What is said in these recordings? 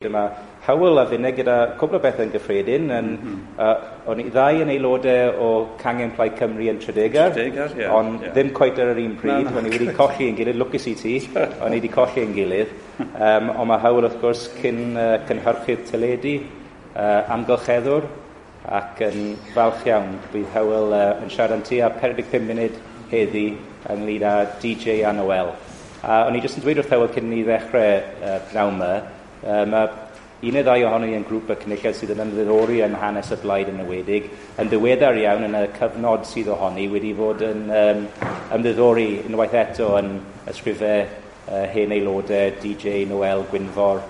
Yma. Hawl a finne gyda cwbl o bethau yn gyffredin. Yn, mm -hmm. uh, o'n i ddau yn aelodau o Cangen Plaid Cymru yn Tredegar, Tredegar yeah, ond yeah. ddim coet ar yr un pryd, no, no, o'n i wedi colli yn gilydd, lwcus i ti, o'n i wedi colli yn gilydd. Um, ond mae hawl wrth gwrs cyn uh, cynhyrchu'r teledu, uh, amgylcheddwr, ac yn falch iawn. Bydd hawl uh, yn siarad yn tu a 45 munud heddi ynglyn â DJ Anoel. A o'n i jyst yn dweud wrth hawl cyn i ddechrau uh, pnawn yma, Mae un neu ddau ohono ni yn grŵp y cynulliad sydd yn ymddiddori yn hanes y blaid yn ywedig, yn ddiweddar iawn yn y cyfnod sydd ohoni wedi fod yn um, ymddiddori unwaith eto yn ysgrifau uh, hen aelodau, DJ, Noel, Gwynfor,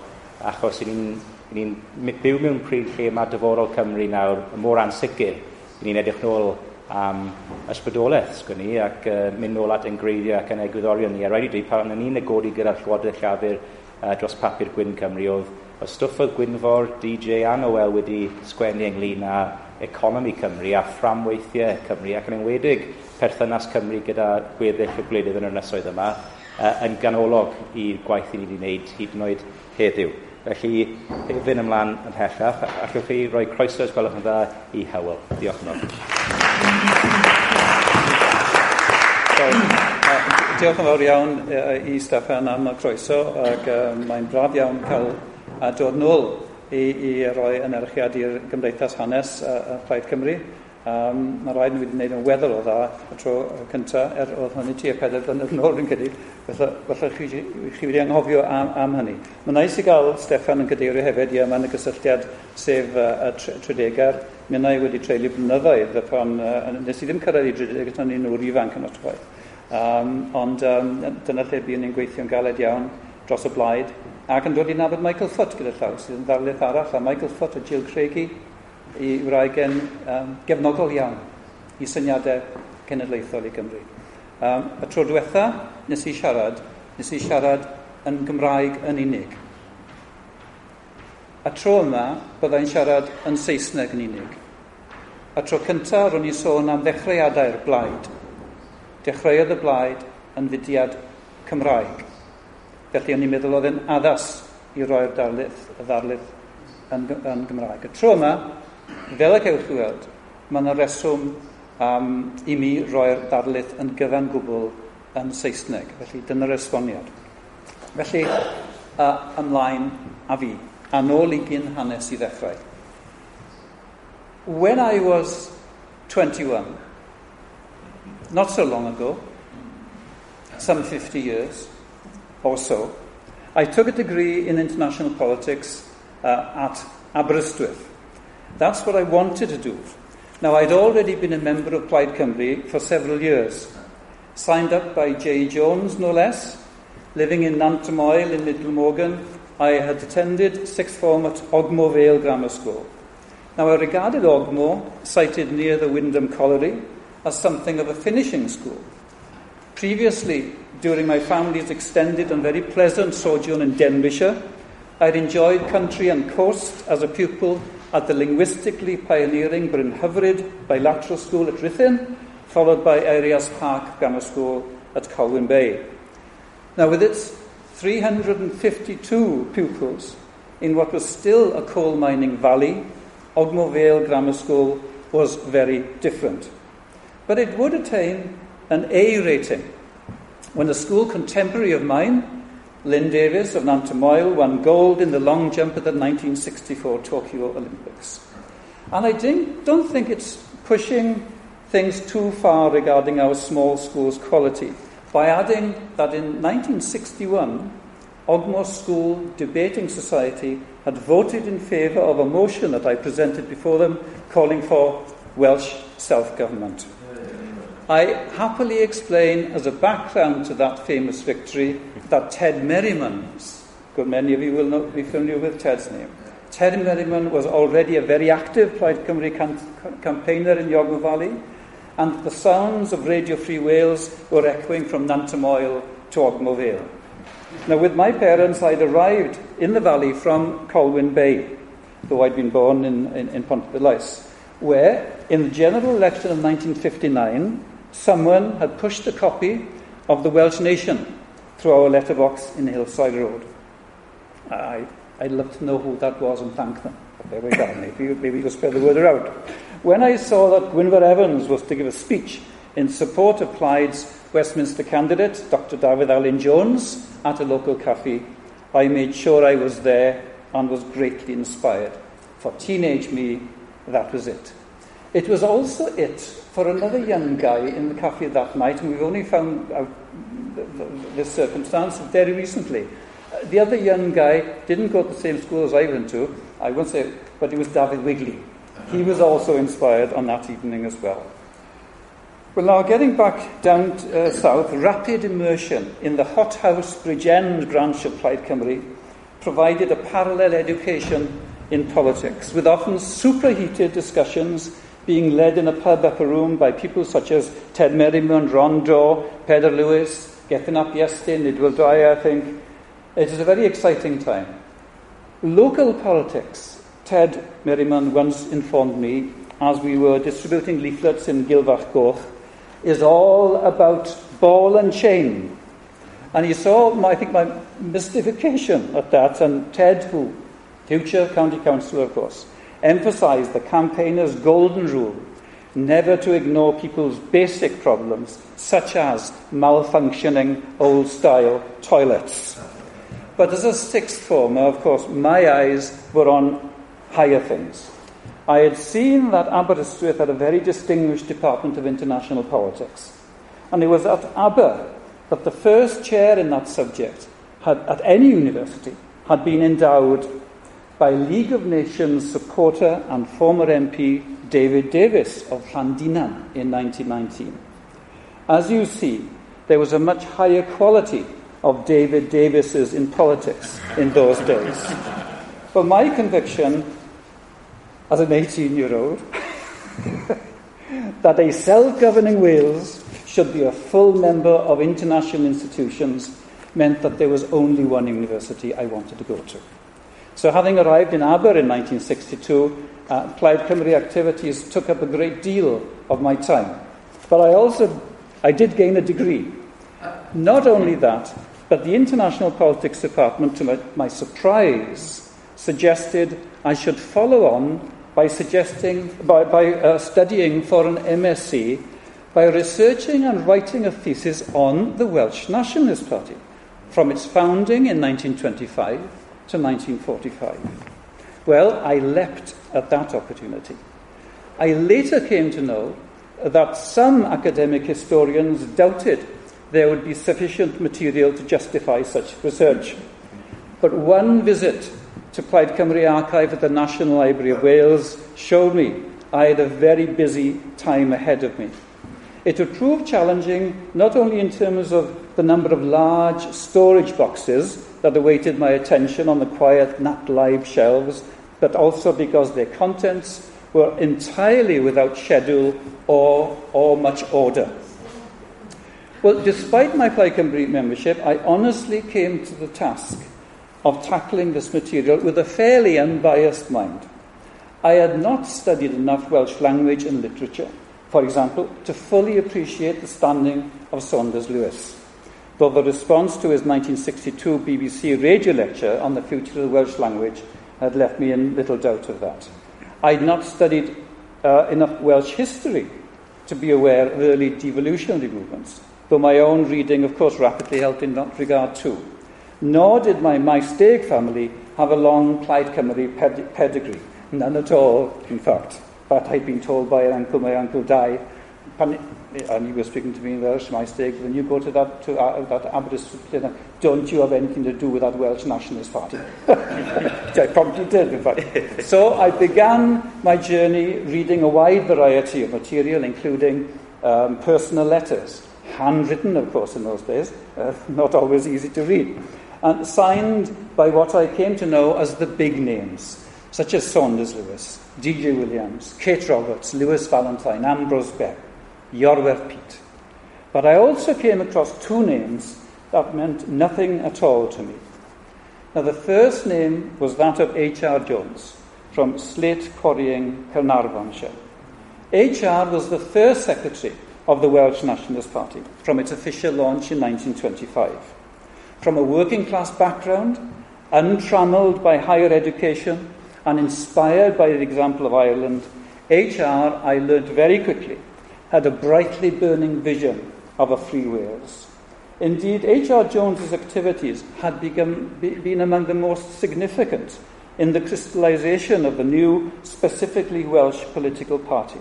achos ni'n ni byw mewn pryd lle mae dyforol Cymru nawr mor ansicr. Ni'n edrych nôl am ysbrydolaeth, sgwn ni, ac uh, mynd nôl at engreiddiau ac yn egwyddorion ni. A rhaid i dweud, pan ni'n negodi gyda'r Llywodraeth Llafur, uh, dros papur Gwyn Cymru oedd y stwff oedd Gwynfor DJ a Noel wedi sgwennu ynglyn â economi Cymru a fframweithiau Cymru ac yn enwedig perthynas Cymru gyda gweddill y gwledydd yn yr ynysoedd yma uh, yn ganolog i'r gwaith i ni wedi wneud hyd yn oed heddiw. Felly, fynd ymlaen yn hellach, allwch chi roi croeso os gwelwch yn dda i Hywel. Diolch yn fawr. diolch yn fawr iawn i Steffan am y croeso ac um, mae'n braf iawn cael a dod nôl i, i roi ynerchiad i'r Gymdeithas Hanes a, a Plaid Cymru. Um, mae rhaid wedi gwneud yn weddol o dda y tro cyntaf, er oedd hynny ti a pedair blynedd yn ôl yn gydig, felly chi, chi wedi anghofio am, am hynny. Mae'n nais i gael Steffan yn gydeirio hefyd, i yma yn y gysylltiad sef uh, y tredegar. Mae'n Mi'n wedi treulio blynyddoedd pan uh, nes i ddim cyrraedd i tredegar tan ni'n nhw'r ifanc yn o'r Um, ond um, dyna lle bu'n ni'n gweithio'n galed iawn dros y blaid. Ac yn dod i nabod Michael Foot gyda llaw, sydd yn ddarlith arall, a Michael Foot a Jill Craigie i wraigen um, gefnogol iawn i syniadau cenedlaethol i Gymru. Um, y tro diwetha nes i siarad, nes i siarad yn Gymraeg yn unig. A tro yma, byddai'n siarad yn Saesneg yn unig. A tro cyntaf, ro'n i sôn am ddechreuadau'r blaid, dechreuodd y blaid yn fudiad Cymraeg. Felly o'n i'n meddwl oedd yn addas i roi'r darlith, y ddarlith yn, yn Gymraeg. Y tro yma, fel y cewch chi weld, mae yna reswm um, i mi roi'r darlith yn gyfan gwbl yn Saesneg. Felly dyna'r esboniad. Felly, uh, ymlaen a fi, a nôl i gyn hanes i ddechrau. When I was 21, not so long ago, some 50 years or so, I took a degree in international politics uh, at Aberystwyth. That's what I wanted to do. Now, I'd already been a member of Plaid Cymru for several years, signed up by J. Jones, no less, living in Nantymoel in Middle Morgan. I had attended sixth form at Ogmore Vale Grammar School. Now, I regarded Ogmore, sited near the Wyndham Colliery, as something of a finishing school. Previously, during my family's extended and very pleasant sojourn in Denbighshire, I'd enjoyed country and coast as a pupil at the linguistically pioneering Bryn Hyfryd Bilateral School at Ruthin, followed by Eirias Park Grammar School at Colwyn Bay. Now, with its 352 pupils in what was still a coal mining valley, Ogmore Vale Grammar School was very different but it would attain an A rating when a school contemporary of mine, Lynn Davies of Nantymoel, won gold in the long jump at the 1964 Tokyo Olympics. And I don't think it's pushing things too far regarding our small school's quality by adding that in 1961, Ogmore School Debating Society had voted in favour of a motion that I presented before them calling for Welsh self government. I happily explain as a background to that famous victory that Ted Merriman's, good many of you will not be familiar with Ted's name, Ted Merriman was already a very active Plaid Cymru cam- campaigner in Ogmore Valley, and the sounds of Radio Free Wales were echoing from Nantymoel to Ogmore Vale. Now, with my parents, I'd arrived in the valley from Colwyn Bay, though I'd been born in, in, in where, in the general election of 1959, someone had pushed a copy of the Welsh Nation through our letterbox in Hillside Road. I, I'd love to know who that was and thank them. But there we go. Maybe, maybe you'll spread the word around. When I saw that Gwynfor Evans was to give a speech in support of Plaid's Westminster candidate, Dr. David Allen Jones, at a local cafe, I made sure I was there and was greatly inspired. For teenage me, that was it. It was also it for another young guy in the cafe that night, and we've only found out this circumstance very recently. The other young guy didn't go to the same school as I went to, I won't say, but it was Dafydd Wigley. He was also inspired on that evening as well. Well, now getting back down uh, south, rapid immersion in the hothouse Bridgend branch of Plaid Cymru provided a parallel education in politics, with often superheated discussions being led in a pub upper room by people such as Ted Merriman, Ron Daw, Peter Lewis, Gethin Ap Iestyn, Nidwell Dwyer, I think. It is a very exciting time. Local politics, Ted Merriman once informed me, as we were distributing leaflets in Gilfach Goch, is all about ball and chain. And he saw, my, I think, my mystification at that, and Ted, who, future county councillor, of course, emphasised the campaigner's golden rule never to ignore people's basic problems, such as malfunctioning old style toilets. But as a sixth former, of course, my eyes were on higher things. I had seen that Aberystwyth had a very distinguished Department of International Politics. And it was at Aber that the first chair in that subject had, at any university had been endowed by League of Nations supporter and former MP David Davies of Llandinam in 1919. As you see, there was a much higher quality of David Davises in politics in those days. But my conviction as an 18 year old that a self governing Wales should be a full member of international institutions meant that there was only one university I wanted to go to. So, having arrived in Aber in 1962, uh, Plaid Cymru activities took up a great deal of my time. But I also I did gain a degree. Not only that, but the International Politics Department, to my, my surprise, suggested I should follow on by suggesting by, by uh, studying for an MSc by researching and writing a thesis on the Welsh Nationalist Party from its founding in 1925 to 1945. Well, I leapt at that opportunity. I later came to know that some academic historians doubted there would be sufficient material to justify such research. But one visit to Plaid Cymru Archive at the National Library of Wales showed me I had a very busy time ahead of me. It would prove challenging not only in terms of the number of large storage boxes that awaited my attention on the quiet Nat Live shelves, but also because their contents were entirely without schedule or, or much order. Well, despite my Plaid Cymru membership, I honestly came to the task of tackling this material with a fairly unbiased mind. I had not studied enough Welsh language and literature, for example, to fully appreciate the standing of Saunders Lewis though the response to his 1962 BBC radio lecture on the future of the Welsh language had left me in little doubt of that. I'd not studied uh, enough Welsh history to be aware of early devolutionary movements, though my own reading, of course, rapidly helped in that regard too. Nor did my Maesteg family have a long Plaid Cymru ped- pedigree. None at all, in fact. But I'd been told by an uncle, my uncle Dai, and he was speaking to me in Welsh, my stake, when you go to that, to, uh, that Aberystwyth, don't you have anything to do with that Welsh Nationalist Party? I probably did, in fact. So I began my journey reading a wide variety of material, including um, personal letters, handwritten, of course, in those days, uh, not always easy to read, and signed by what I came to know as the big names, such as Saunders Lewis, D.J. Williams, Kate Roberts, Lewis Valentine, Ambrose Bebb, Iorwerth Peate. But I also came across two names that meant nothing at all to me. Now, the first name was that of H.R. Jones from Slate Quarrying, Carnarvonshire. H.R. was the first secretary of the Welsh Nationalist Party from its official launch in 1925. From a working class background Untrammelled by higher education and inspired by the example of Ireland, HR, I learnt very quickly, had a brightly burning vision of a free Wales. Indeed, H.R. Jones's activities had become, been among the most significant in the crystallisation of the new, specifically Welsh political party.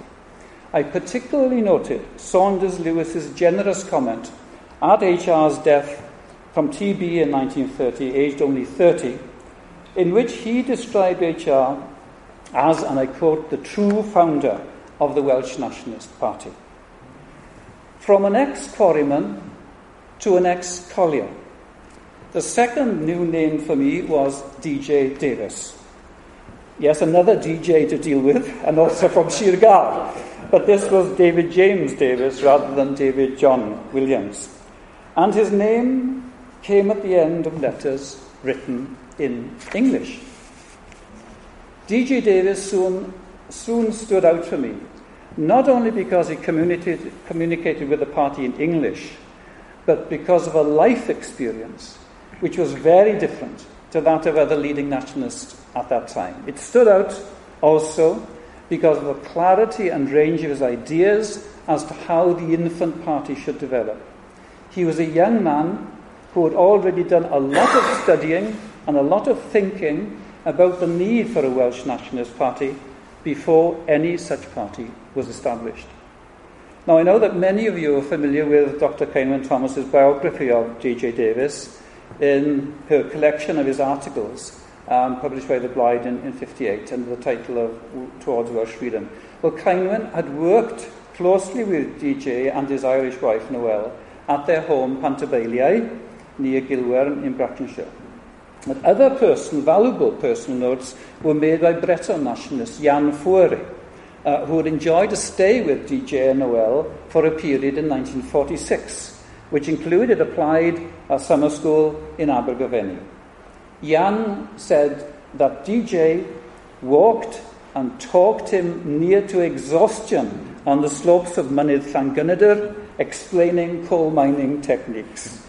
I particularly noted Saunders Lewis's generous comment at HR's death from TB in 1930, aged only 30, in which he described HR as, and I quote, the true founder of the Welsh Nationalist Party. From an ex quarryman to an ex collier. The second new name for me was DJ Davies. Yes, another DJ to deal with, and also from Sir Gâr. But this was David James Davies rather than David John Williams. And his name came at the end of letters written in English. DJ Davies soon, soon stood out for me, not only because he communicated, communicated with the party in English, but because of a life experience which was very different to that of other leading nationalists at that time. It stood out also because of the clarity and range of his ideas as to how the infant party should develop. He was a young man who had already done a lot of studying and a lot of thinking about the need for a Welsh nationalist party before any such party was established. Now, I know that many of you are familiar with Dr. Kynwyn Thomas's biography of G.J. Davis in her collection of his articles um, published by the Blind in, in 58 under the title of Towards Welsh Freedom. Well, Kynwyn had worked closely with DJ and his Irish wife, Noel, at their home, Pantabeiliae, near Gilwern in Brackenshaire. Other personal, valuable personal notes were made by Breton nationalist Yann Fouéré, uh, who had enjoyed a stay with DJ Noëlle for a period in 1946, which included applied a summer school in Abergavenny. Yann said that DJ walked and talked him near to exhaustion on the slopes of Mynydd Llangynidr, explaining coal mining techniques.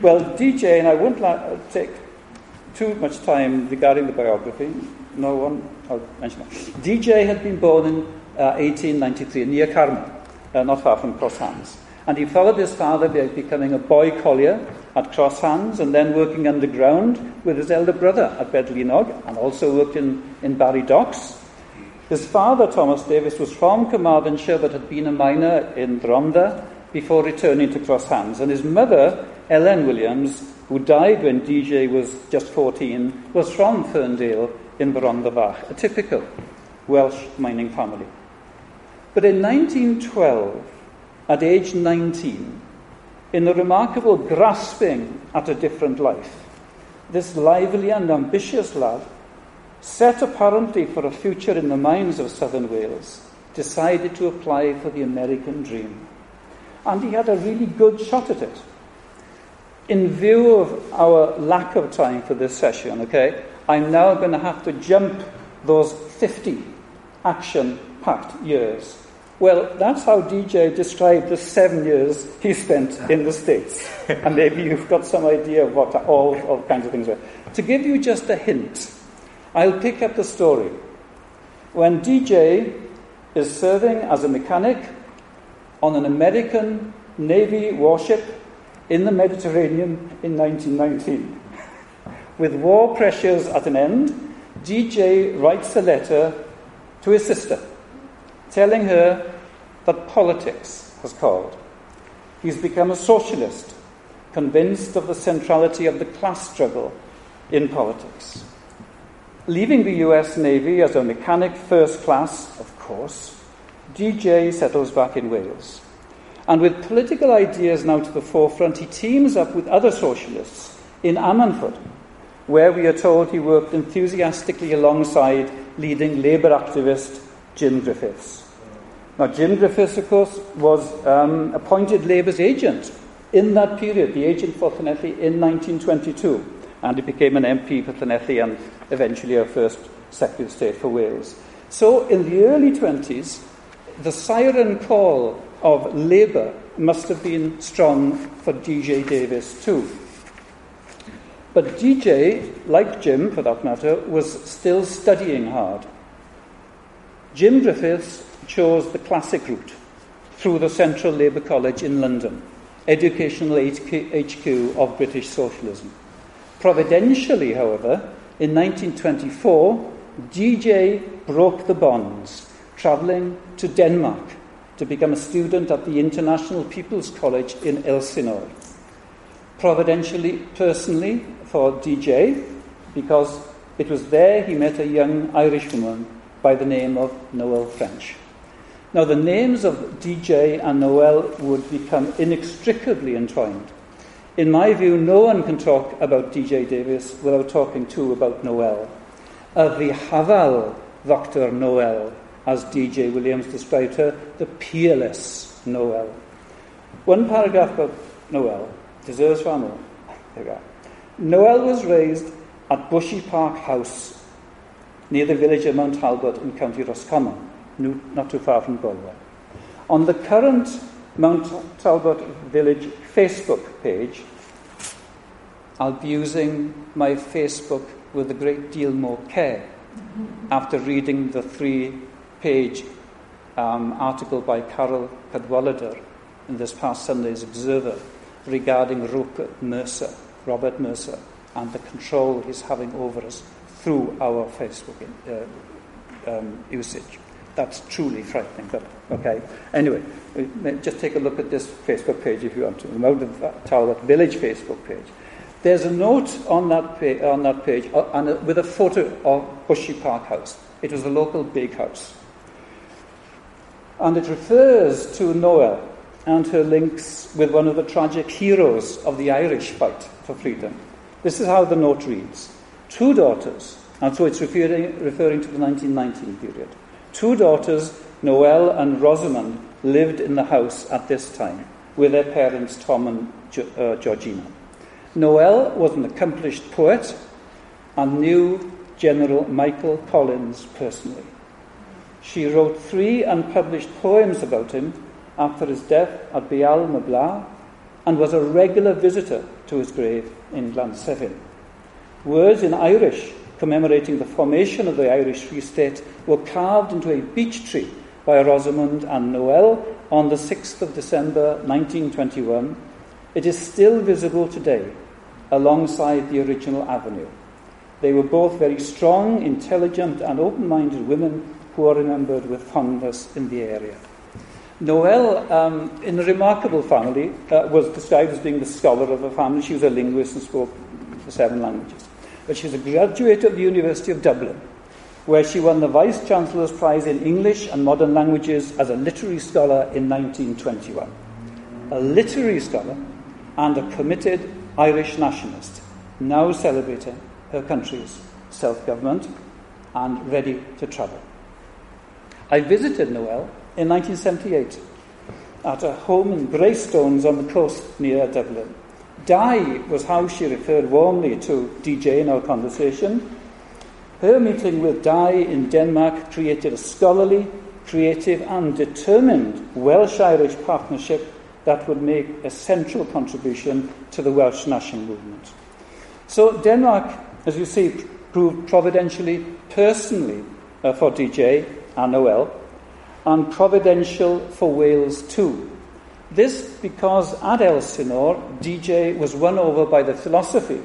Well, DJ, and I won't la- take too much time regarding the biography. No one, I'll mention that. DJ had been born in uh, 1893 near Carmel, uh, not far from Cross Hands. And he followed his father by becoming a boy collier at Cross Hands and then working underground with his elder brother at Bedlinog and also worked in, in Barry Docks. His father, Thomas Davies, was from Carmarthenshire but had been a miner in Rhondda before returning to Cross Hands. And his mother, Ellen Williams, who died when DJ was just 14, was from Ferndale in Rhondda Fach, a typical Welsh mining family. But in 1912, at age 19, in a remarkable grasping at a different life, this lively and ambitious lad, set apparently for a future in the mines of southern Wales, decided to apply for the American dream. And he had a really good shot at it in view of our lack of time for this session, okay, I'm now going to have to jump those 50 action packed years. Well, that's how DJ described the seven years he spent in the States. and maybe you've got some idea of what all, all kinds of things were. To give you just a hint, I'll pick up the story. When DJ is serving as a mechanic on an American Navy warship in the Mediterranean in 1919. With war pressures at an end, DJ writes a letter to his sister telling her that politics has called. He's become a socialist, convinced of the centrality of the class struggle in politics. Leaving the US Navy as a mechanic first class, of course, DJ settles back in Wales. And with political ideas now to the forefront, he teams up with other socialists in Ammanford, where we are told he worked enthusiastically alongside leading Labour activist Jim Griffiths. Now, Jim Griffiths, of course, was um, appointed Labour's agent in that period, the agent for Llanelli in 1922, and he became an MP for Llanelli and eventually our first Secretary of State for Wales. So, in the early 20s, the siren call of Labour must have been strong for DJ Davies too. But DJ, like Jim for that matter, was still studying hard. Jim Griffiths chose the classic route through the Central Labour College in London, educational HQ of British socialism. Providentially, however, in 1924, DJ broke the bonds, travelling to Denmark to become a student at the International People's College in Elsinore. Providentially, personally, for DJ, because it was there he met a young Irish woman by the name of Noëlle French. Now, the names of DJ and Noëlle would become inextricably entwined. In my view, no one can talk about DJ Davies without talking too about Noëlle. A Vihaval Dr. Noëlle, as DJ Williams described her, the peerless Noëlle. One paragraph about Noëlle deserves far more. There we are. Noëlle was raised at Bushy Park House near the village of Mount Talbot in County Roscommon, not too far from Galway. On the current Mount Talbot Village Facebook page, I'll be using my Facebook with a great deal more care mm-hmm. after reading the three page um, article by Carole Cadwalladr in this past Sunday's Observer regarding Rupert Mercer, Robert Mercer, and the control he's having over us through our Facebook uh, um, usage. That's truly frightening, but okay. Anyway, uh, just take a look at this Facebook page if you want to, the Mount Talbot Village Facebook page. There's a note on that, pa- on that page uh, a, with a photo of Bushy Park House. It was a local big house. And it refers to Noëlle and her links with one of the tragic heroes of the Irish fight for freedom. This is how the note reads Two daughters, and so it's referring, referring to the 1919 period. Two daughters, Noëlle and Rosamond, lived in the house at this time with their parents, Tom and uh, Georgina. Noëlle was an accomplished poet and knew General Michael Collins personally. She wrote three unpublished poems about him after his death at Mabla and was a regular visitor to his grave in Glasnevin. Words in Irish commemorating the formation of the Irish Free State were carved into a beech tree by Rosamond and Noëlle on the 6th of December 1921. It is still visible today alongside the original avenue. They were both very strong, intelligent, and open minded women who are remembered with fondness in the area. Noëlle, um, in a remarkable family, uh, was described as being the scholar of the family. She was a linguist and spoke seven languages. But she was a graduate of the University of Dublin, where she won the Vice Chancellor's Prize in English and Modern Languages as a literary scholar in 1921. A literary scholar and a committed Irish nationalist, now celebrating her country's self government and ready to travel. I visited Noëlle in 1978 at a home in Greystones on the coast near Dublin. Di was how she referred warmly to DJ in our conversation. Her meeting with Di in Denmark created a scholarly, creative, and determined Welsh Irish partnership that would make a central contribution to the Welsh national movement. So, Denmark, as you see, proved providentially, personally uh, for DJ and Noëlle, and providential for Wales too. This because at Elsinore, DJ was won over by the philosophy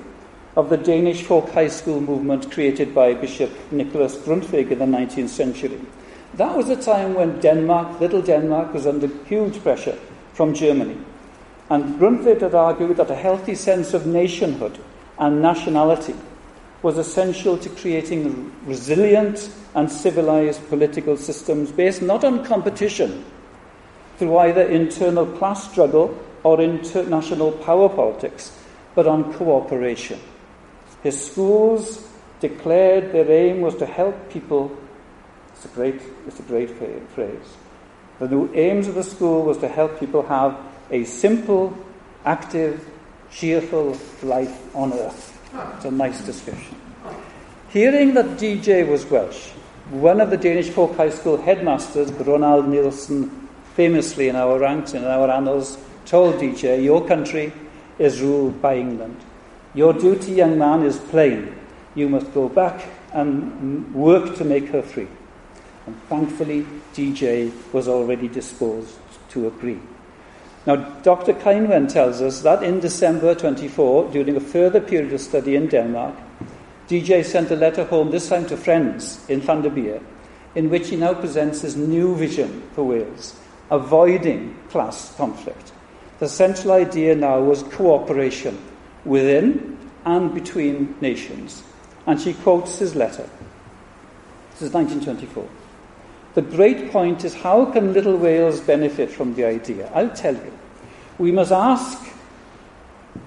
of the Danish folk high school movement created by Bishop Nicholas Grundtvig in the 19th century. That was a time when Denmark, little Denmark, was under huge pressure from Germany. And Grundtvig had argued that a healthy sense of nationhood and nationality was essential to creating resilient and civilized political systems based not on competition through either internal class struggle or international power politics, but on cooperation. His schools declared their aim was to help people. It's a great, it's a great phrase. The new aims of the school was to help people have a simple, active, cheerful life on earth. It's a nice description. Hearing that DJ was Welsh, one of the Danish folk high school headmasters, Ronald Nielsen, famously in our ranks and in our annals, told DJ, Your country is ruled by England. Your duty, young man, is plain. You must go back and work to make her free. And thankfully, DJ was already disposed to agree. Now, Dr. Ceinwen tells us that in December 24, during a further period of study in Denmark, DJ sent a letter home, this time to friends in Llanderby, in which he now presents his new vision for Wales, avoiding class conflict. The central idea now was cooperation within and between nations. And she quotes his letter. This is 1924. The great point is how can Little Wales benefit from the idea? I'll tell you. We must ask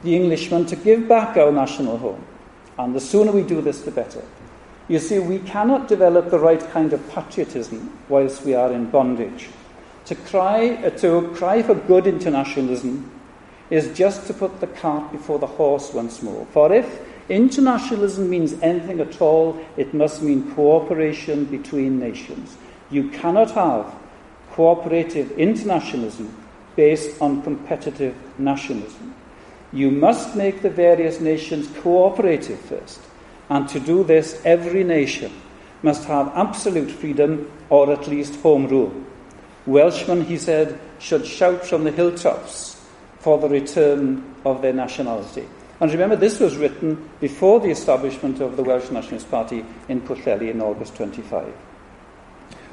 the Englishmen to give back our national home. And the sooner we do this, the better. You see, we cannot develop the right kind of patriotism whilst we are in bondage. To cry, uh, to cry for good internationalism is just to put the cart before the horse once more. For if internationalism means anything at all, it must mean cooperation between nations. You cannot have cooperative internationalism based on competitive nationalism. You must make the various nations cooperative first, and to do this, every nation must have absolute freedom or at least home rule. Welshmen, he said, should shout from the hilltops for the return of their nationality. And remember, this was written before the establishment of the Welsh Nationalist Party in Pwllheli in August 25.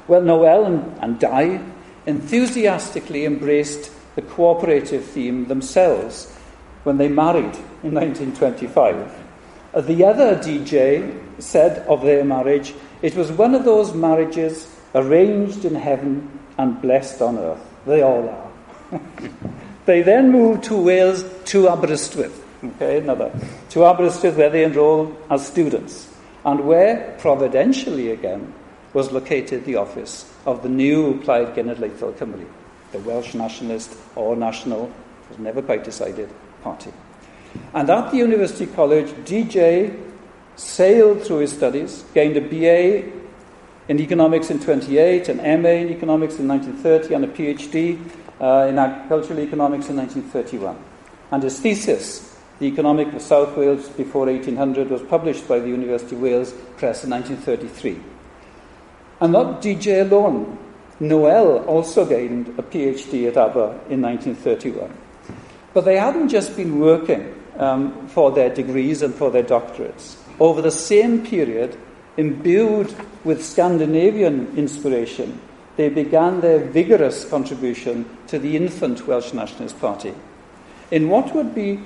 Well, Noëlle and, and Di enthusiastically embraced the cooperative theme themselves when they married in 1925. Uh, the other DJ said of their marriage, it was one of those marriages arranged in heaven and blessed on earth. They all are. they then moved to Wales to Aberystwyth, okay, another, to Aberystwyth where they enrolled as students, and where, providentially again, was located the office of the new Plaid Genedlaethol Cymru, the Welsh nationalist or national, was never quite decided, party. And at the University College, DJ sailed through his studies, gained a BA in economics in 28, an MA in economics in 1930, and a PhD uh, in agricultural economics in 1931. And his thesis, The Economic of South Wales Before 1800, was published by the University of Wales Press in 1933. And not DJ alone. Noëlle also gained a PhD at Aber in 1931. But they hadn't just been working um, for their degrees and for their doctorates. Over the same period, imbued with Scandinavian inspiration, they began their vigorous contribution to the infant Welsh Nationalist Party in what would be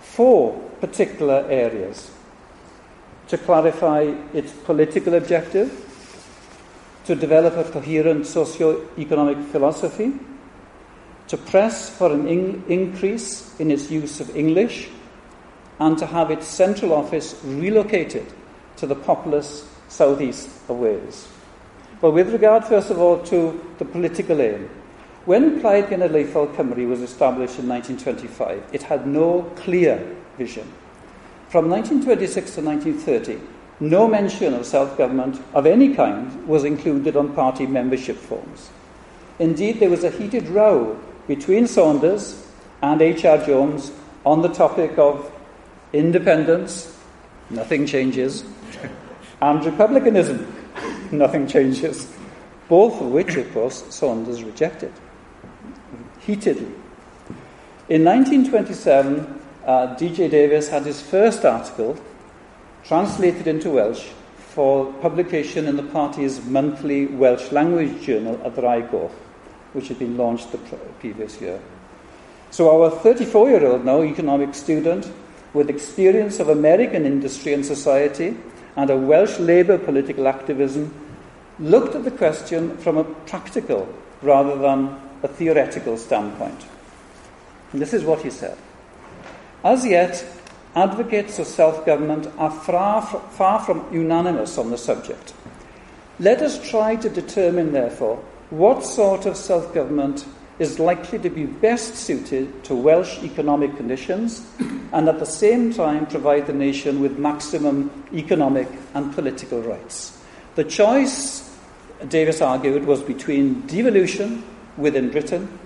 four particular areas to clarify its political objective, to develop a coherent socio-economic philosophy, to press for an in- increase in its use of English, and to have its central office relocated to the populous southeast of Wales. But with regard, first of all, to the political aim, when Plaid Genedlaethol Cymru was established in 1925, it had no clear vision. From 1926 to 1930, no mention of self government of any kind was included on party membership forms. Indeed, there was a heated row between Saunders and H.R. Jones on the topic of independence, nothing changes, and republicanism, nothing changes, both of which, of course, Saunders rejected heatedly. In 1927, uh, D.J. Davies had his first article translated into Welsh for publication in the party's monthly Welsh language journal, Ddraig Goch, which had been launched the previous year. So, our 34 year old now economic student with experience of American industry and society and a Welsh Labour political activism looked at the question from a practical rather than a theoretical standpoint. And this is what he said. As yet, advocates of self government are far, far from unanimous on the subject. Let us try to determine, therefore, what sort of self government is likely to be best suited to Welsh economic conditions and at the same time provide the nation with maximum economic and political rights. The choice, Davies argued, was between devolution within Britain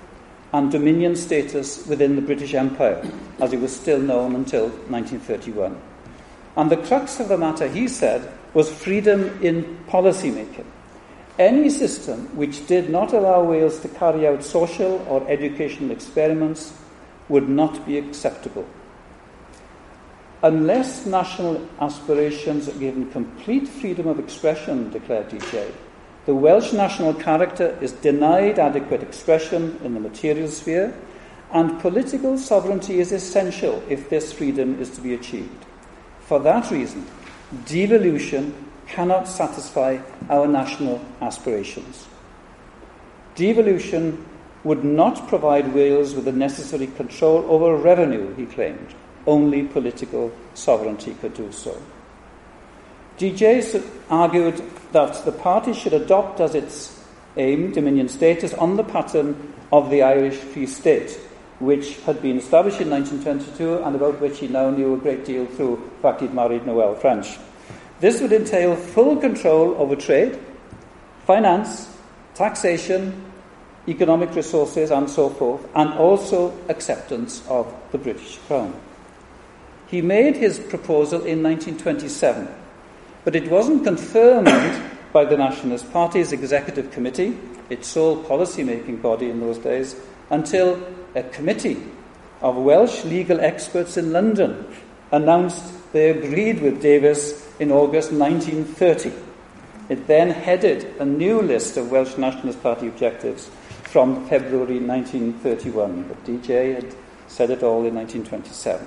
and dominion status within the British Empire, as it was still known until 1931. And the crux of the matter, he said, was freedom in policy making. Any system which did not allow Wales to carry out social or educational experiments would not be acceptable. Unless national aspirations are given complete freedom of expression, declared DJ, the Welsh national character is denied adequate expression in the material sphere, and political sovereignty is essential if this freedom is to be achieved. For that reason, devolution cannot satisfy our national aspirations. Devolution would not provide Wales with the necessary control over revenue, he claimed. Only political sovereignty could do so. DJ argued that the party should adopt as its aim Dominion status on the pattern of the Irish Free State, which had been established in 1922 and about which he now knew a great deal through the fact he'd married Noëlle French. This would entail full control over trade, finance, taxation, economic resources, and so forth, and also acceptance of the British Crown. He made his proposal in 1927, but it wasn't confirmed by the Nationalist Party's Executive Committee, its sole policy making body in those days, until a committee of Welsh legal experts in London announced they agreed with Davies in August 1930. It then headed a new list of Welsh Nationalist Party objectives from February 1931, but DJ had said it all in 1927.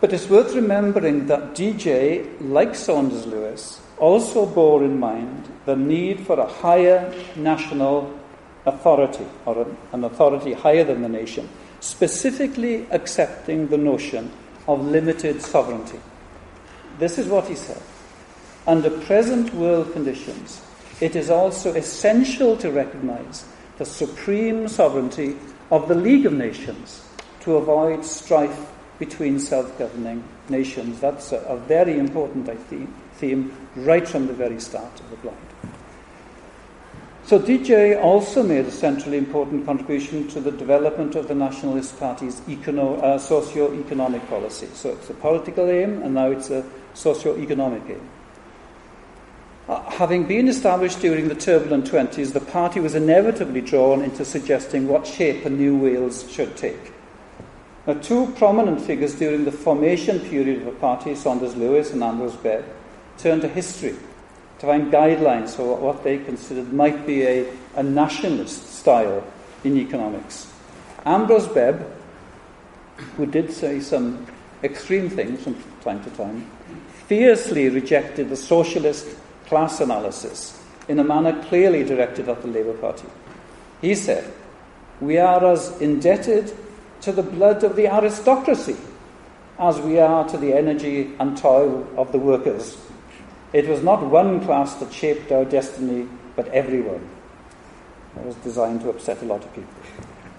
But it's worth remembering that DJ, like Saunders Lewis, also bore in mind the need for a higher national authority, or an authority higher than the nation, specifically accepting the notion of limited sovereignty. This is what he said. Under present world conditions, it is also essential to recognize the supreme sovereignty of the League of Nations to avoid strife between self governing nations. That's a, a very important theme right from the very start of the Blaid. So DJ also made a centrally important contribution to the development of the Nationalist Party's econo- uh, socio-economic policy. So it's a political aim, and now it's a socio-economic aim. Uh, having been established during the turbulent 20s, the party was inevitably drawn into suggesting what shape a new Wales should take. Now, two prominent figures during the formation period of the party, Saunders Lewis and Ambrose Bebb, turned to history to find guidelines for what they considered might be a, a nationalist style in economics. Ambrose Bebb, who did say some extreme things from time to time, fiercely rejected the socialist class analysis in a manner clearly directed at the Labour Party. He said, We are as indebted to the blood of the aristocracy as we are to the energy and toil of the workers it was not one class that shaped our destiny, but everyone. It was designed to upset a lot of people.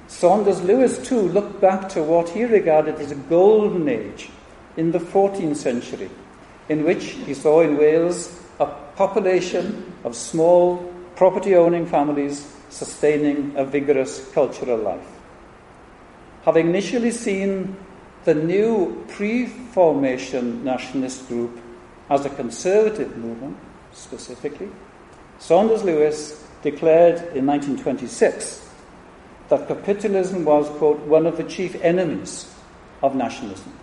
Saunders Lewis, too, looked back to what he regarded as a golden age in the 14th century, in which he saw in Wales a population of small, property owning families sustaining a vigorous cultural life. Having initially seen the new pre formation nationalist group as a conservative movement, specifically, Saunders Lewis declared in 1926 that capitalism was, quote, one of the chief enemies of nationalism,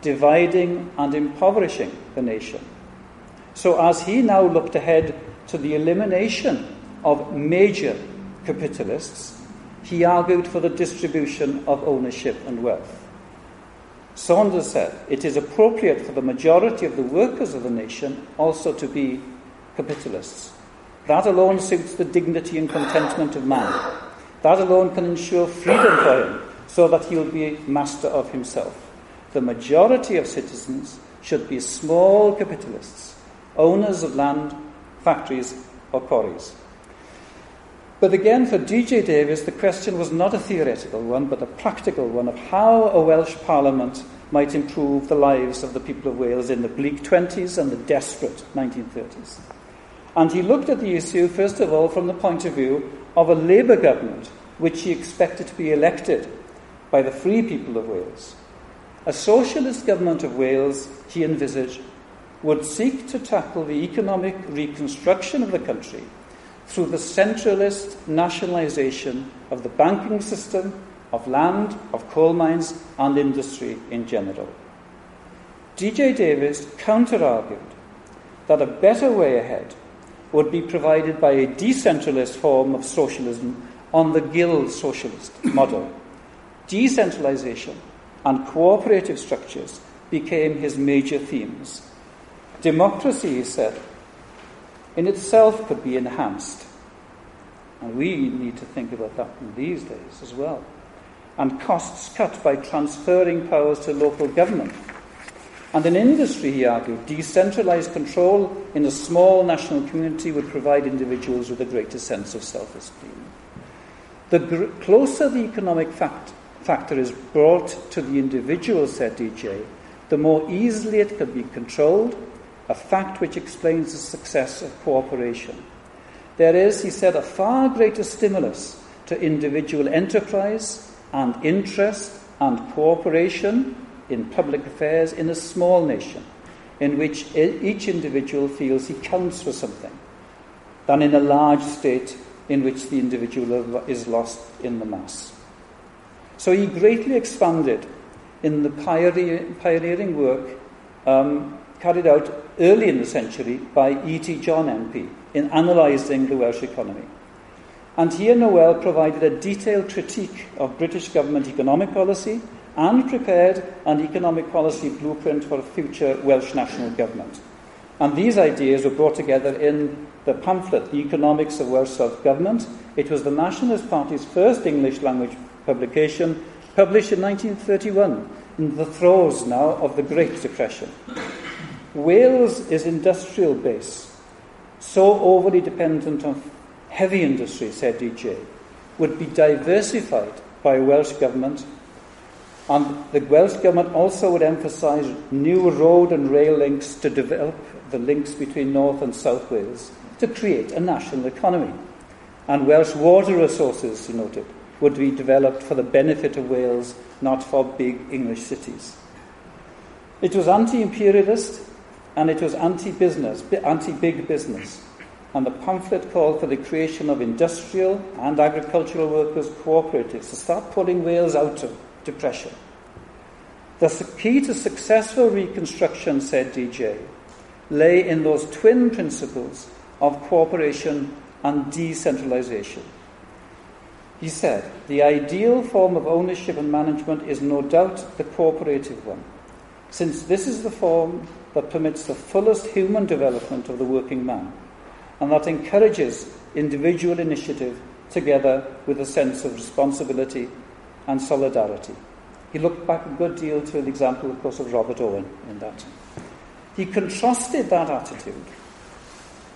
dividing and impoverishing the nation. So, as he now looked ahead to the elimination of major capitalists, he argued for the distribution of ownership and wealth. Saunders said, it is appropriate for the majority of the workers of the nation also to be capitalists. That alone suits the dignity and contentment of man. That alone can ensure freedom for him so that he will be master of himself. The majority of citizens should be small capitalists, owners of land, factories, or quarries. But again, for D.J. Davies, the question was not a theoretical one, but a practical one of how a Welsh Parliament might improve the lives of the people of Wales in the bleak 20s and the desperate 1930s. And he looked at the issue, first of all, from the point of view of a Labour government which he expected to be elected by the free people of Wales. A socialist government of Wales, he envisaged, would seek to tackle the economic reconstruction of the country through the centralist nationalisation of the banking system, of land, of coal mines, and industry in general. D.J. Davies counter argued that a better way ahead would be provided by a decentralist form of socialism on the guild socialist model. Decentralisation and cooperative structures became his major themes. Democracy, he said, in itself could be enhanced. And we need to think about that in these days as well. And costs cut by transferring powers to local government. And in industry, he argued, decentralised control in a small national community would provide individuals with a greater sense of self esteem. The gr- closer the economic fact- factor is brought to the individual, said DJ, the more easily it can be controlled a fact which explains the success of cooperation. There is, he said, a far greater stimulus to individual enterprise and interest and cooperation in public affairs in a small nation in which each individual feels he counts for something than in a large state in which the individual is lost in the mass. So he greatly expanded in the pioneering work um, carried out early in the century by E.T. John MP in analysing the Welsh economy. And here Noëlle provided a detailed critique of British government economic policy and prepared an economic policy blueprint for a future Welsh national government. And these ideas were brought together in the pamphlet, The Economics of Welsh Self Government. It was the Nationalist Party's first English language publication, published in 1931, in the throes now of the Great Depression. Wales is industrial base, so overly dependent on heavy industry, said DJ, would be diversified by Welsh government. And the Welsh government also would emphasise new road and rail links to develop the links between North and South Wales to create a national economy. And Welsh water resources, he noted, would be developed for the benefit of Wales, not for big English cities. It was anti imperialist and it was anti business, anti big business. And the pamphlet called for the creation of industrial and agricultural workers' cooperatives to start pulling Wales out of depression. The key to successful reconstruction, said DJ, lay in those twin principles of cooperation and decentralization. He said, the ideal form of ownership and management is no doubt the cooperative one, since this is the form that permits the fullest human development of the working man and that encourages individual initiative together with a sense of responsibility and solidarity. He looked back a good deal to the example, of course, of Robert Owen in that. He contrasted that attitude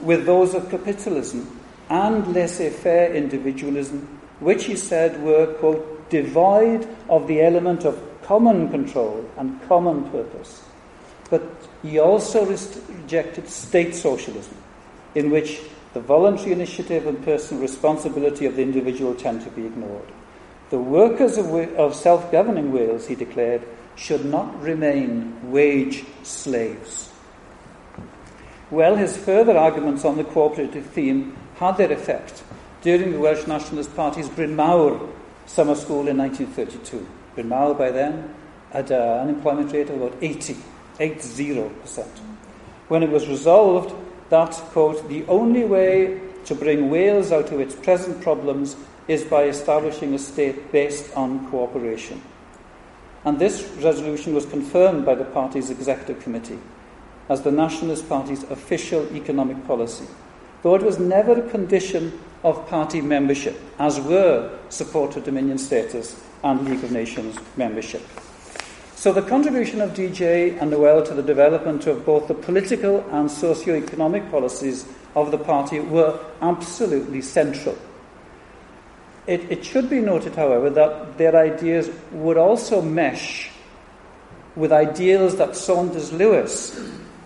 with those of capitalism and laissez faire individualism, which he said were, quote, devoid of the element of common control and common purpose. But he also rejected state socialism, in which the voluntary initiative and personal responsibility of the individual tend to be ignored. The workers of, of self governing Wales, he declared, should not remain wage slaves. Well, his further arguments on the cooperative theme had their effect during the Welsh Nationalist Party's Bryn Mawr summer school in 1932. Bryn Mawr by then had an unemployment rate of about 80. 80%. When it was resolved that, quote, the only way to bring Wales out of its present problems is by establishing a state based on cooperation. And this resolution was confirmed by the party's executive committee as the Nationalist Party's official economic policy, though it was never a condition of party membership, as were support of Dominion status and League of Nations membership. So the contribution of DJ and Noëlle to the development of both the political and socio-economic policies of the party were absolutely central. It, it should be noted, however, that their ideas would also mesh with ideals that Saunders Lewis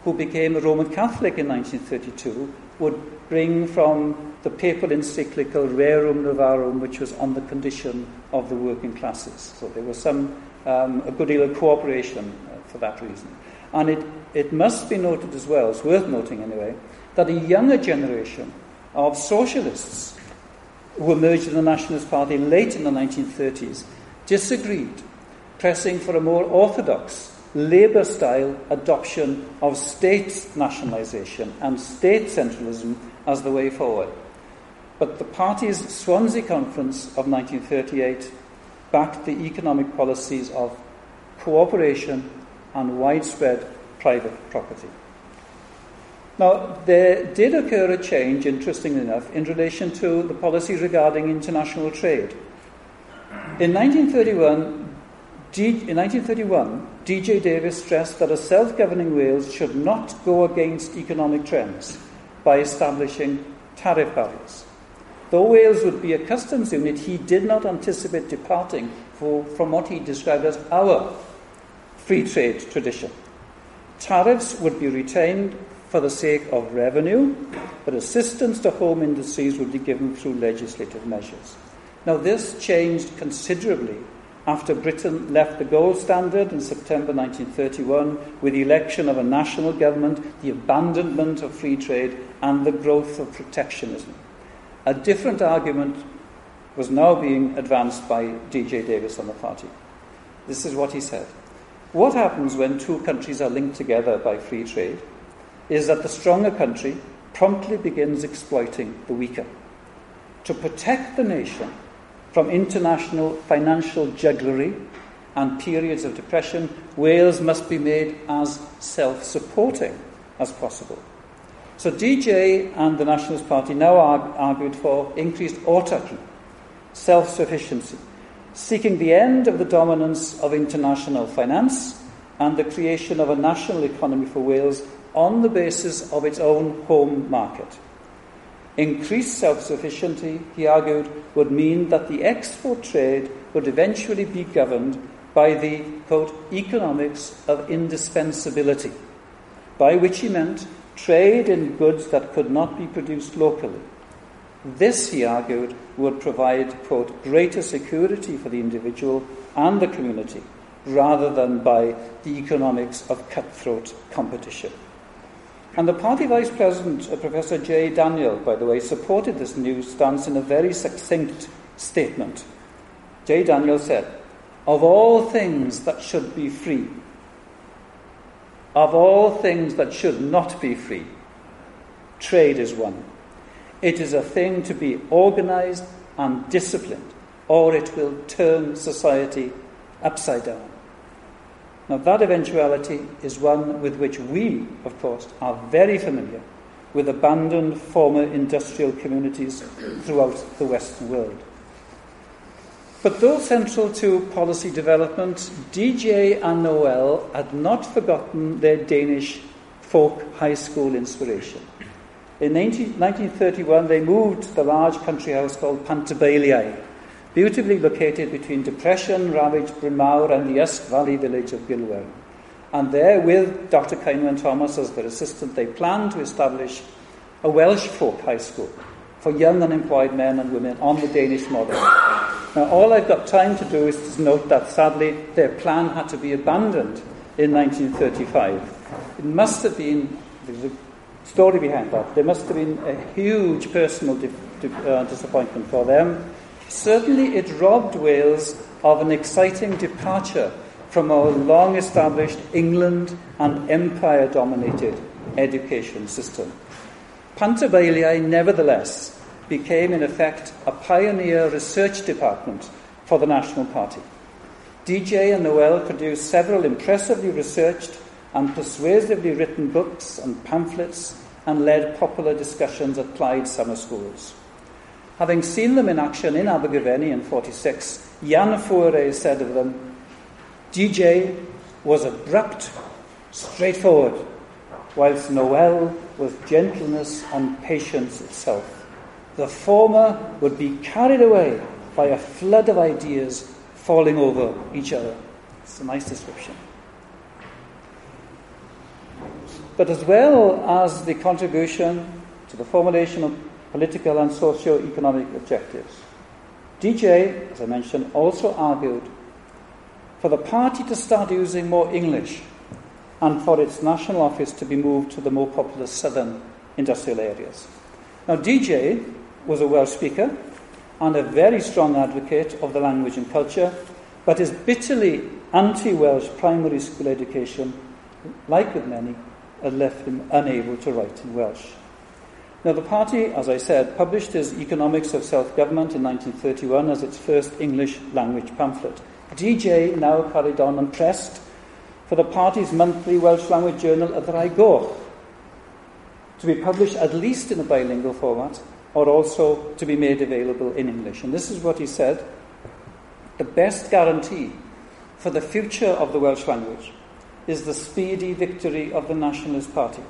who became a Roman Catholic in 1932, would bring from the papal encyclical Rerum Novarum, which was on the condition of the working classes. So there was some um, a good deal of cooperation uh, for that reason. And it, it must be noted as well, it's worth noting anyway, that a younger generation of socialists who emerged in the Nationalist Party late in the 1930s disagreed, pressing for a more orthodox Labour style adoption of state nationalisation and state centralism as the way forward. But the party's Swansea Conference of 1938 backed the economic policies of cooperation and widespread private property. Now, there did occur a change, interestingly enough, in relation to the policy regarding international trade. In 1931, D- in 1931, D.J. Davies stressed that a self governing Wales should not go against economic trends by establishing tariff barriers. Though Wales would be a customs unit, he did not anticipate departing for, from what he described as our free trade tradition. Tariffs would be retained for the sake of revenue, but assistance to home industries would be given through legislative measures. Now, this changed considerably after Britain left the gold standard in September 1931 with the election of a national government, the abandonment of free trade, and the growth of protectionism. A different argument was now being advanced by D.J. Davies on the party. This is what he said. What happens when two countries are linked together by free trade is that the stronger country promptly begins exploiting the weaker. To protect the nation from international financial jugglery and periods of depression, Wales must be made as self supporting as possible. So DJ and the Nationalist Party now argued for increased autarky, self sufficiency, seeking the end of the dominance of international finance and the creation of a national economy for Wales on the basis of its own home market. Increased self sufficiency, he argued, would mean that the export trade would eventually be governed by the, quote, economics of indispensability, by which he meant trade in goods that could not be produced locally. This, he argued, would provide, quote, greater security for the individual and the community, rather than by the economics of cutthroat competition. And the party vice president, uh, Professor J. Daniel, by the way, supported this new stance in a very succinct statement. J. Daniel said, Of all things that should be free, of all things that should not be free, trade is one. It is a thing to be organized and disciplined, or it will turn society upside down. Now, that eventuality is one with which we, of course, are very familiar with abandoned former industrial communities throughout the Western world. But though central to policy development, DJ and Noëlle had not forgotten their Danish folk high school inspiration. In 19, 1931, they moved to the large country house called Pantybeiliau, beautifully located between depression ravaged Bryn Mawr and the Usk Valley village of Gilwern. And there, with Dr. Ceinwen Thomas as their assistant, they planned to establish a Welsh folk high school for young unemployed men and women on the Danish model. Now, all I've got time to do is to note that sadly their plan had to be abandoned in 1935. It must have been, there's a story behind that, there must have been a huge personal di- di- uh, disappointment for them Certainly, it robbed Wales of an exciting departure from our long established England and empire dominated education system. Pantybeiliau, nevertheless, became in effect a pioneer research department for the National Party. DJ and Noëlle produced several impressively researched and persuasively written books and pamphlets and led popular discussions at Plaid summer schools. Having seen them in action in Abergavenny in 46, Yann Fouéré said of them, DJ was abrupt, straightforward, whilst Noëlle was gentleness and patience itself. The former would be carried away by a flood of ideas falling over each other. It's a nice description. but as well as the contribution to the formulation of political and socio-economic objectives. DJ, as I mentioned, also argued for the party to start using more English and for its national office to be moved to the more populous southern industrial areas. Now, DJ was a Welsh speaker and a very strong advocate of the language and culture, but his bitterly anti Welsh primary school education, like with many, had left him unable to write in Welsh. Now, the party, as I said, published its Economics of Self Government in 1931 as its first English language pamphlet. DJ now carried on and pressed for the party's monthly Welsh language journal, Y Goch, to be published at least in a bilingual format or also to be made available in English. And this is what he said the best guarantee for the future of the Welsh language is the speedy victory of the Nationalist Party.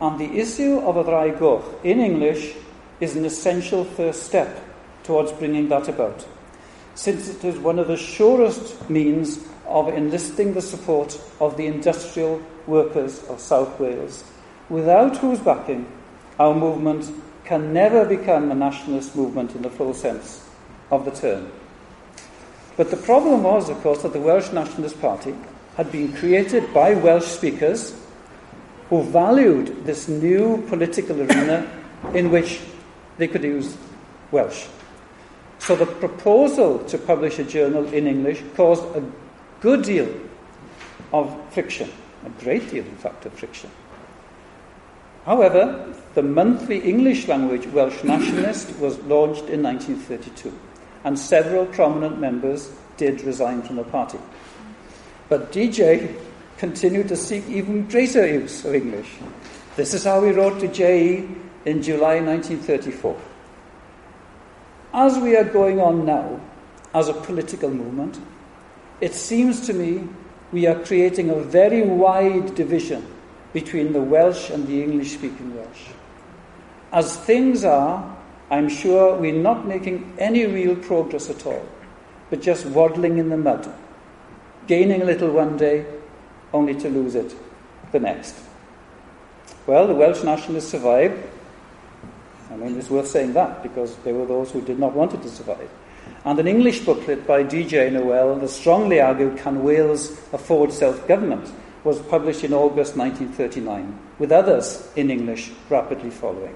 And the issue of a Ddraig Goch in English is an essential first step towards bringing that about, since it is one of the surest means of enlisting the support of the industrial workers of South Wales, without whose backing our movement can never become a nationalist movement in the full sense of the term. But the problem was, of course, that the Welsh Nationalist Party had been created by Welsh speakers who valued this new political arena in which they could use Welsh. So the proposal to publish a journal in English caused a good deal of friction, a great deal, in fact, of friction. However, the monthly English language Welsh Nationalist was launched in 1932, and several prominent members did resign from the party. But DJ continued to seek even greater use of English. This is how he wrote to JE in July 1934. As we are going on now as a political movement, it seems to me we are creating a very wide division between the Welsh and the English speaking Welsh. As things are, I'm sure we're not making any real progress at all, but just waddling in the mud, gaining a little one day, only to lose it the next. Well, the Welsh nationalists survived. I mean, it's worth saying that because there were those who did not want it to survive and an English booklet by D.J. Noëlle that strongly argued can Wales afford self government was published in August 1939, with others in English rapidly following.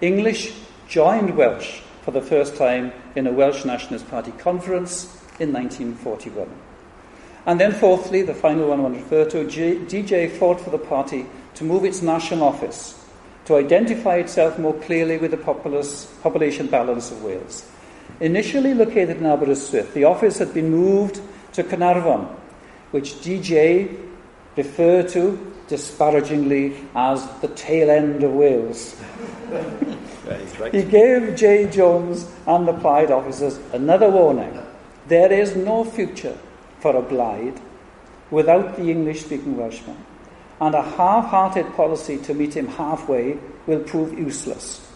English joined Welsh for the first time in a Welsh Nationalist Party conference in 1941. And then, fourthly, the final one I want to refer to, DJ fought for the party to move its national office to identify itself more clearly with the populous, population balance of Wales. Initially located in Aberystwyth, the office had been moved to Carnarvon, which DJ referred to disparagingly as the tail end of Wales. He gave J. Jones and the Plaid officers another warning. There is no future for a Blaid without the English speaking Welshman, and a half hearted policy to meet him halfway will prove useless.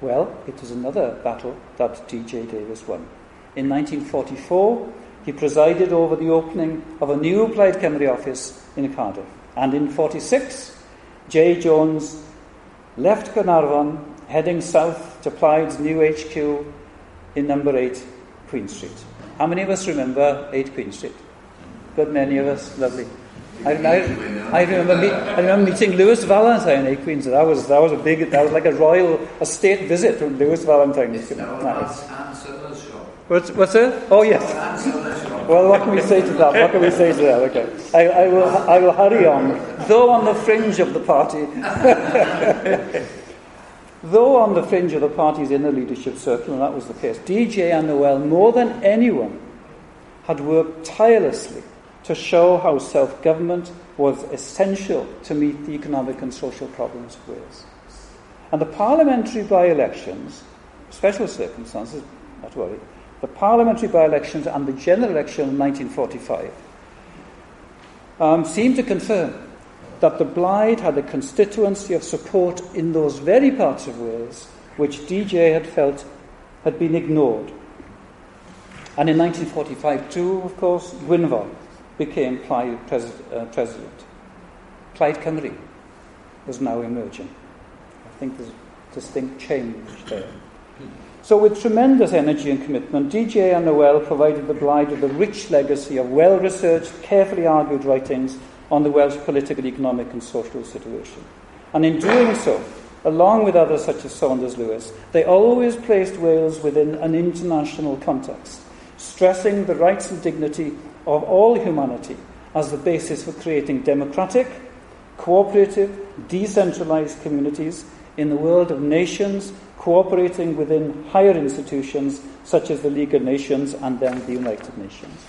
Well, it was another battle that D.J. Davies won. In 1944, he presided over the opening of a new Plaid Cymru office in Cardiff. And in 46, J. Jones left Carnarvon, heading south to Plaid's new HQ in number 8 Queen Street. How many of us remember 8 Queen Street? Good many of us, lovely. I, I, I, remember meet, I remember meeting Lewis Valentine at Queens. That was that was a big that was like a royal a state visit from Lewis Valentine. It's nice. What's what's it? Oh yes. Well, what can we say to that? What can we say to that? Okay, I, I will I will hurry on. Though on the fringe of the party, though on the fringe of the party's inner leadership circle, and that was the case, DJ and Noëlle more than anyone had worked tirelessly to show how self government was essential to meet the economic and social problems of Wales. And the parliamentary by elections, special circumstances, not worry, the parliamentary by elections and the general election in 1945 um, seem to confirm that the Blaid had a constituency of support in those very parts of Wales which DJ had felt had been ignored. And in 1945, too, of course, Gwynfor became Plaid pres- uh, president. Plaid Cymru was now emerging. I think there's a distinct change there. So, with tremendous energy and commitment, DJ and Noëlle provided the Blaid with a rich legacy of well researched, carefully argued writings on the Welsh political, economic, and social situation. And in doing so, along with others such as Saunders Lewis, they always placed Wales within an international context, stressing the rights and dignity of all humanity as the basis for creating democratic, cooperative, decentralized communities in the world of nations cooperating within higher institutions such as the League of Nations and then the United Nations.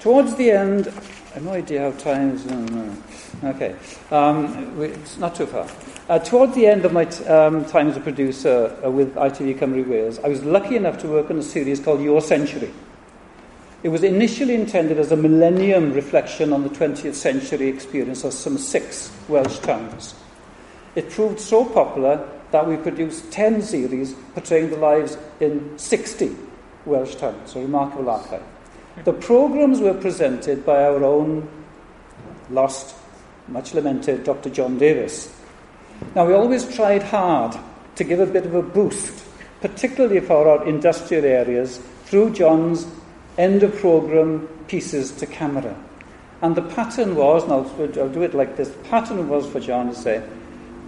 Towards the end, I have no idea how time is. Okay, um, it's not too far. Uh, toward the end of my t- um, time as a producer uh, with ITV Cymru Wales, I was lucky enough to work on a series called Your Century. It was initially intended as a millennium reflection on the 20th century experience of some six Welsh towns. It proved so popular that we produced 10 series portraying the lives in 60 Welsh towns, a remarkable archive. The programmes were presented by our own lost, much lamented Dr. John Davies. Now, we always tried hard to give a bit of a boost, particularly for our industrial areas, through John's end of programme pieces to camera. And the pattern was, and I'll, I'll do it like this the pattern was for John to say,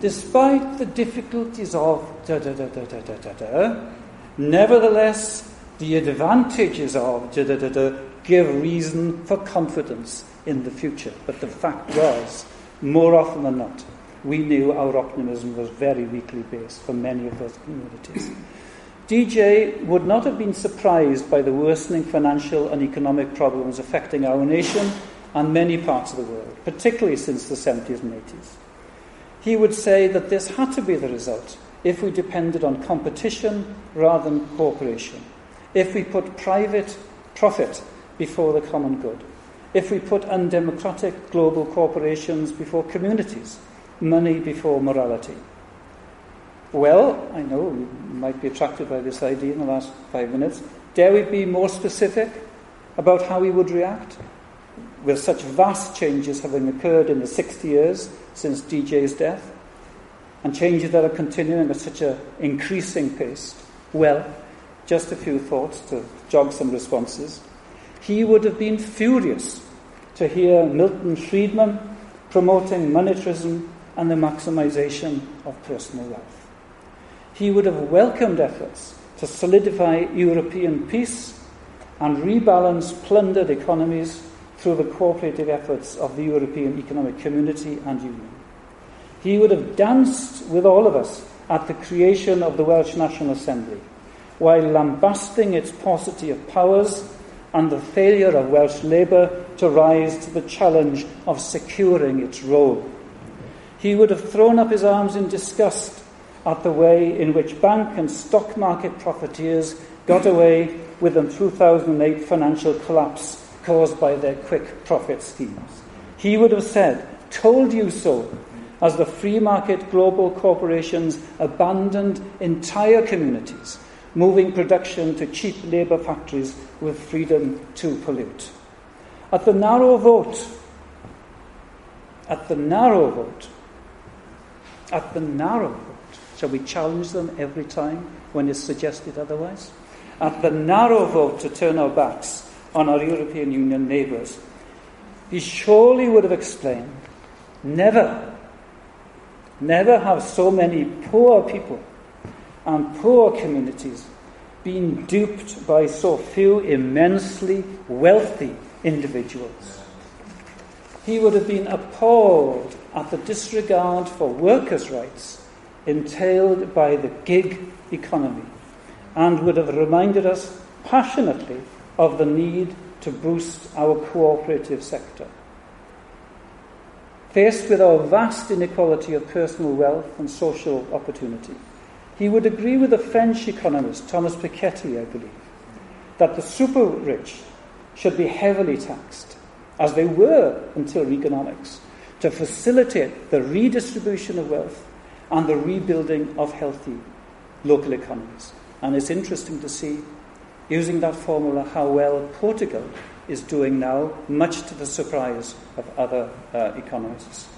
despite the difficulties of da da da da da da da da, nevertheless, the advantages of da da da da give reason for confidence in the future. But the fact was, more often than not, we knew our optimism was very weakly based for many of those communities. DJ would not have been surprised by the worsening financial and economic problems affecting our nation and many parts of the world, particularly since the 70s and 80s. He would say that this had to be the result if we depended on competition rather than cooperation, if we put private profit before the common good, if we put undemocratic global corporations before communities, money before morality. Well, I know you might be attracted by this idea in the last five minutes. Dare we be more specific about how we would react? With such vast changes having occurred in the 60 years since DJ's death, and changes that are continuing at such an increasing pace? Well, just a few thoughts to jog some responses. He would have been furious to hear Milton Friedman promoting monetarism and the maximization of personal wealth. He would have welcomed efforts to solidify European peace and rebalance plundered economies through the cooperative efforts of the European Economic Community and Union. He would have danced with all of us at the creation of the Welsh National Assembly, while lambasting its paucity of powers and the failure of Welsh Labour to rise to the challenge of securing its role. He would have thrown up his arms in disgust at the way in which bank and stock market profiteers got away with the 2008 financial collapse caused by their quick profit schemes. He would have said, Told you so, as the free market global corporations abandoned entire communities, moving production to cheap labour factories with freedom to pollute. At the narrow vote, at the narrow vote, at the narrow vote, shall we challenge them every time when it's suggested otherwise? At the narrow vote to turn our backs on our European Union neighbours, he surely would have explained never, never have so many poor people and poor communities been duped by so few immensely wealthy individuals. He would have been appalled at the disregard for workers' rights entailed by the gig economy and would have reminded us passionately of the need to boost our cooperative sector. Faced with our vast inequality of personal wealth and social opportunity, he would agree with the French economist Thomas Piketty, I believe, that the super rich should be heavily taxed, as they were until Reaganomics, to facilitate the redistribution of wealth and the rebuilding of healthy local economies. And it's interesting to see using that formula how well Portugal is doing now, much to the surprise of other uh, economists.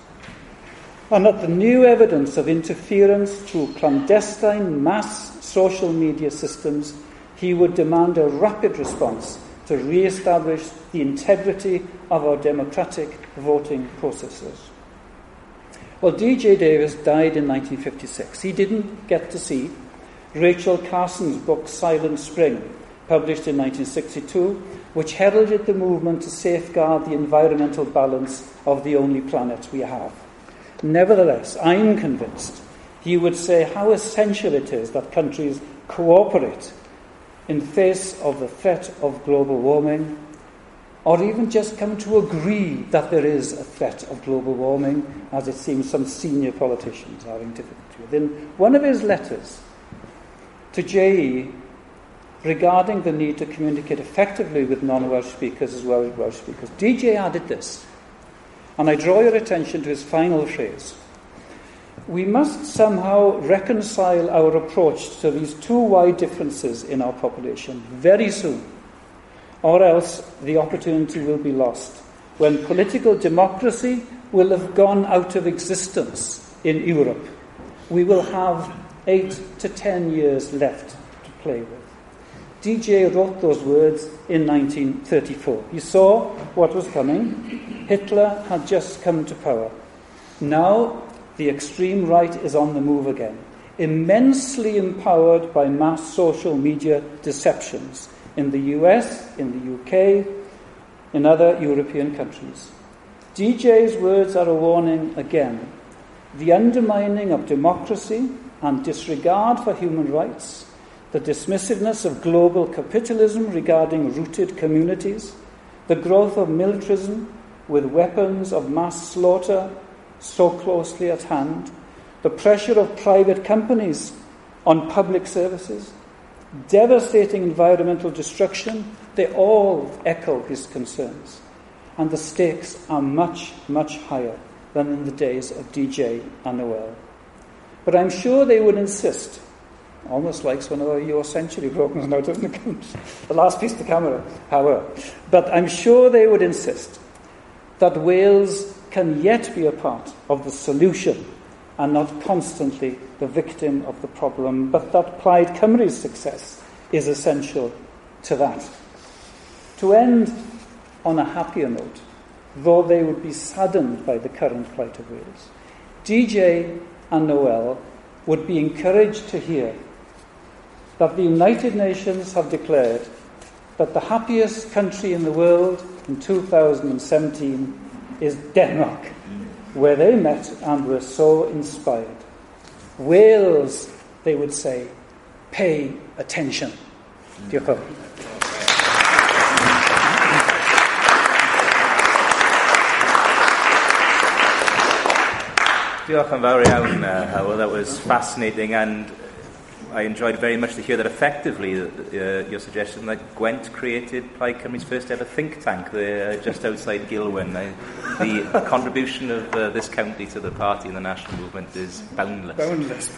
And that the new evidence of interference through clandestine mass social media systems, he would demand a rapid response to re establish the integrity of our democratic voting processes. Well, D.J. Davies died in 1956. He didn't get to see Rachel Carson's book Silent Spring, published in 1962, which heralded the movement to safeguard the environmental balance of the only planet we have. Nevertheless, I'm convinced he would say how essential it is that countries cooperate in face of the threat of global warming, or even just come to agree that there is a threat of global warming, as it seems some senior politicians are having difficulty with. In one of his letters to JE regarding the need to communicate effectively with non Welsh speakers as well as Welsh speakers, DJ added this, and I draw your attention to his final phrase. We must somehow reconcile our approach to these two wide differences in our population very soon, or else the opportunity will be lost when political democracy will have gone out of existence in Europe. We will have eight to ten years left to play with. DJ wrote those words in 1934. He saw what was coming. Hitler had just come to power. Now the extreme right is on the move again, immensely empowered by mass social media deceptions in the US, in the UK, in other European countries. DJ's words are a warning again. The undermining of democracy and disregard for human rights, the dismissiveness of global capitalism regarding rooted communities, the growth of militarism with weapons of mass slaughter so closely at hand, the pressure of private companies on public services, devastating environmental destruction, they all echo his concerns. And the stakes are much, much higher than in the days of DJ and Noëlle. But I'm sure they would insist, almost like one of your century programs now, doesn't it? the last piece to camera, however. But I'm sure they would insist that Wales can yet be a part of the solution and not constantly the victim of the problem, but that Plaid Cymru's success is essential to that. To end on a happier note, though they would be saddened by the current plight of Wales, DJ and Noëlle would be encouraged to hear that the United Nations have declared that the happiest country in the world in 2017 is Denmark, where they met and were so inspired. Wales, they would say, pay attention. Diolch Diolch yn fawr iawn, uh. That was fascinating and I enjoyed very much to hear that effectively uh, your suggestion that Gwent created Plaid Cymru's first ever think tank there just outside Gilwern. Uh, the contribution of uh, this county to the party and the national movement is boundless. Boundless.